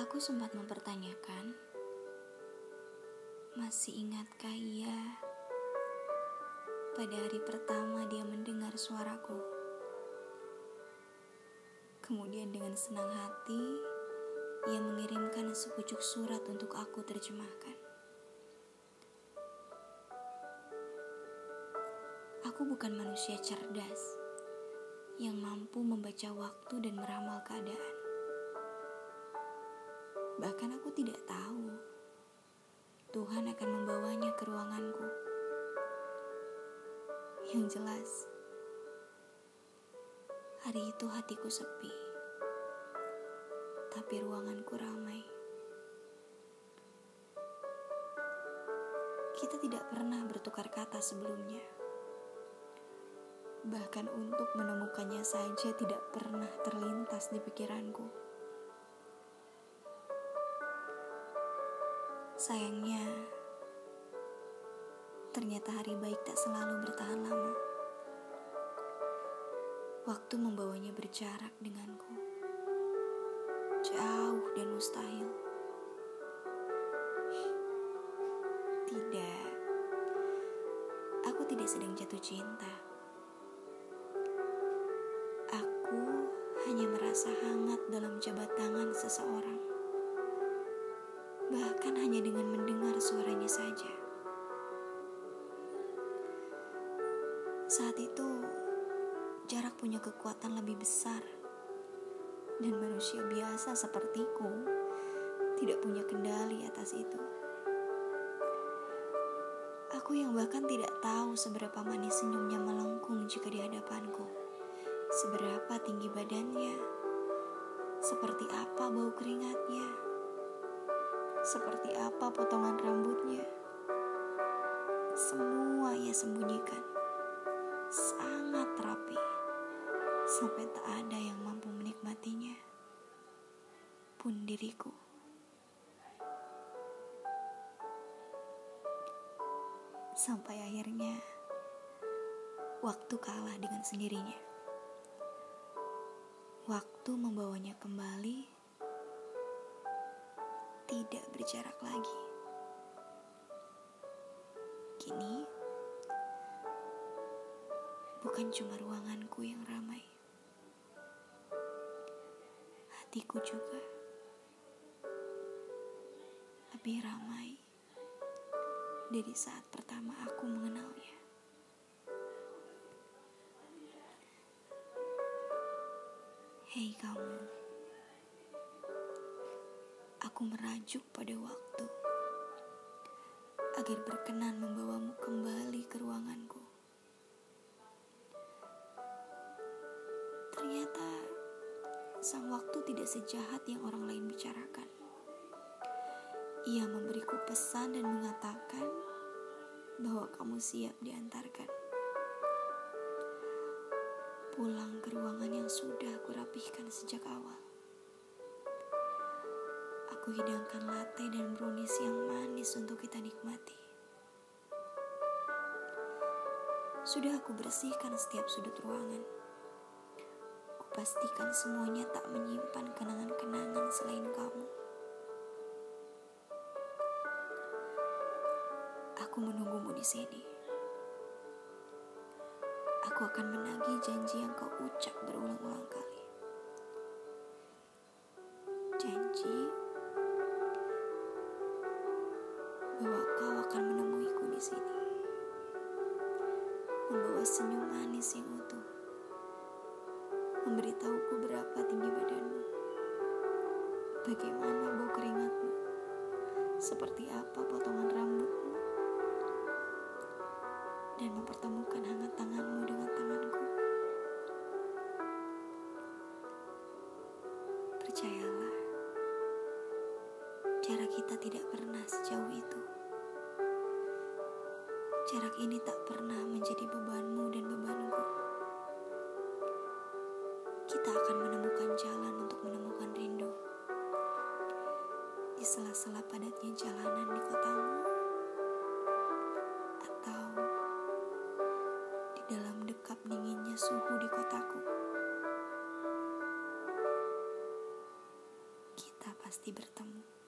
Aku sempat mempertanyakan, masih ingatkah ia pada hari pertama dia mendengar suaraku? Kemudian dengan senang hati, ia mengirimkan sepucuk surat untuk aku terjemahkan. Aku bukan manusia cerdas yang mampu membaca waktu dan meramal keadaan. Bahkan aku tidak tahu Tuhan akan membawanya ke ruanganku. Yang jelas, hari itu hatiku sepi, tapi ruanganku ramai. Kita tidak pernah bertukar kata sebelumnya. Bahkan untuk menemukannya saja tidak pernah terlintas di pikiranku. Sayangnya, ternyata hari baik tak selalu bertahan lama. Waktu membawanya berjarak denganku, jauh dan mustahil. Tidak, aku tidak sedang jatuh cinta. Aku hanya merasa hangat dalam jabat tangan seseorang bahkan hanya dengan mendengar suaranya saja. Saat itu, jarak punya kekuatan lebih besar, dan manusia biasa sepertiku tidak punya kendali atas itu. Aku yang bahkan tidak tahu seberapa manis senyumnya melengkung jika di hadapanku, seberapa tinggi badannya, seperti apa bau keringatnya seperti apa potongan rambutnya. Semua ia sembunyikan, sangat rapi, sampai tak ada yang mampu menikmatinya, pun diriku. Sampai akhirnya, waktu kalah dengan sendirinya. Waktu membawanya kembali tidak berjarak lagi. Kini, bukan cuma ruanganku yang ramai, hatiku juga lebih ramai dari saat pertama aku mengenalnya. Hei kamu aku merajuk pada waktu agar berkenan membawamu kembali ke ruanganku. Ternyata sang waktu tidak sejahat yang orang lain bicarakan. Ia memberiku pesan dan mengatakan bahwa kamu siap diantarkan. Pulang ke ruangan yang sudah aku rapihkan sejak awal. Aku hidangkan latte dan brownies yang manis untuk kita nikmati. Sudah aku bersihkan setiap sudut ruangan. Kupastikan semuanya tak menyimpan kenangan-kenangan selain kamu. Aku menunggumu di sini. Aku akan menagih janji yang kau ucap berulang-ulang kali. Bahwa kau akan menemuiku di sini. Membawa senyum manis yang utuh. Memberitahuku berapa tinggi badanmu. Bagaimana bau keringatmu. Seperti apa potongan rambutmu. Dan mempertemukan hangat tanganmu dengan tanganku. Percayalah, kita tidak pernah sejauh itu. Jarak ini tak pernah menjadi bebanmu dan bebanku. Kita akan menemukan jalan untuk menemukan rindu. Di sela-sela padatnya jalanan di kotamu, atau di dalam dekap dinginnya suhu di kotaku. Kita pasti bertemu.